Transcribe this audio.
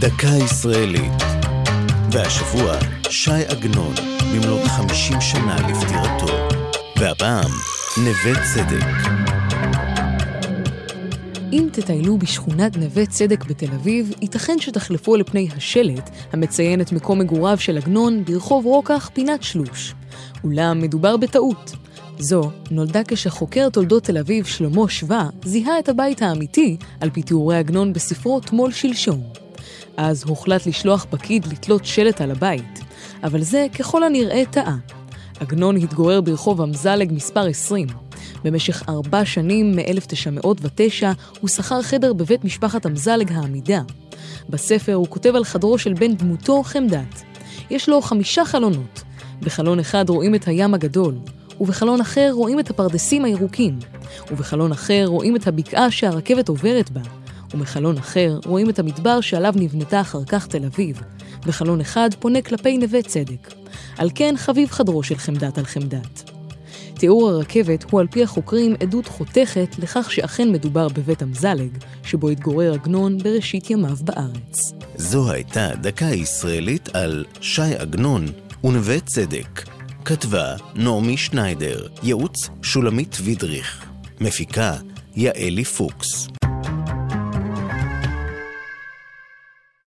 דקה ישראלית. והשבוע, שי עגנון, במלאת 50 שנה לפטירתו. והפעם, נווה צדק. אם תטיילו בשכונת נווה צדק בתל אביב, ייתכן שתחלפו על פני השלט המציין את מקום מגוריו של עגנון ברחוב רוקח פינת שלוש. אולם מדובר בטעות. זו נולדה כשחוקר תולדות תל אביב שלמה שווה זיהה את הבית האמיתי על פי תיאורי עגנון בספרו תמול שלשום. אז הוחלט לשלוח פקיד לתלות שלט על הבית, אבל זה ככל הנראה טעה. עגנון התגורר ברחוב אמזלג מספר 20. במשך ארבע שנים, מ-1909, הוא שכר חדר בבית משפחת אמזלג העמידה. בספר הוא כותב על חדרו של בן דמותו חמדת. יש לו חמישה חלונות. בחלון אחד רואים את הים הגדול, ובחלון אחר רואים את הפרדסים הירוקים, ובחלון אחר רואים את הבקעה שהרכבת עוברת בה, ומחלון אחר רואים את המדבר שעליו נבנתה אחר כך תל אביב. וחלון אחד פונה כלפי נווה צדק. על כן חביב חדרו של חמדת על חמדת. תיאור הרכבת הוא על פי החוקרים עדות חותכת לכך שאכן מדובר בבית אמזלג, שבו התגורר עגנון בראשית ימיו בארץ. זו הייתה דקה ישראלית על שי עגנון ונווה צדק. כתבה נעמי שניידר, ייעוץ שולמית וידריך. מפיקה יעלי פוקס.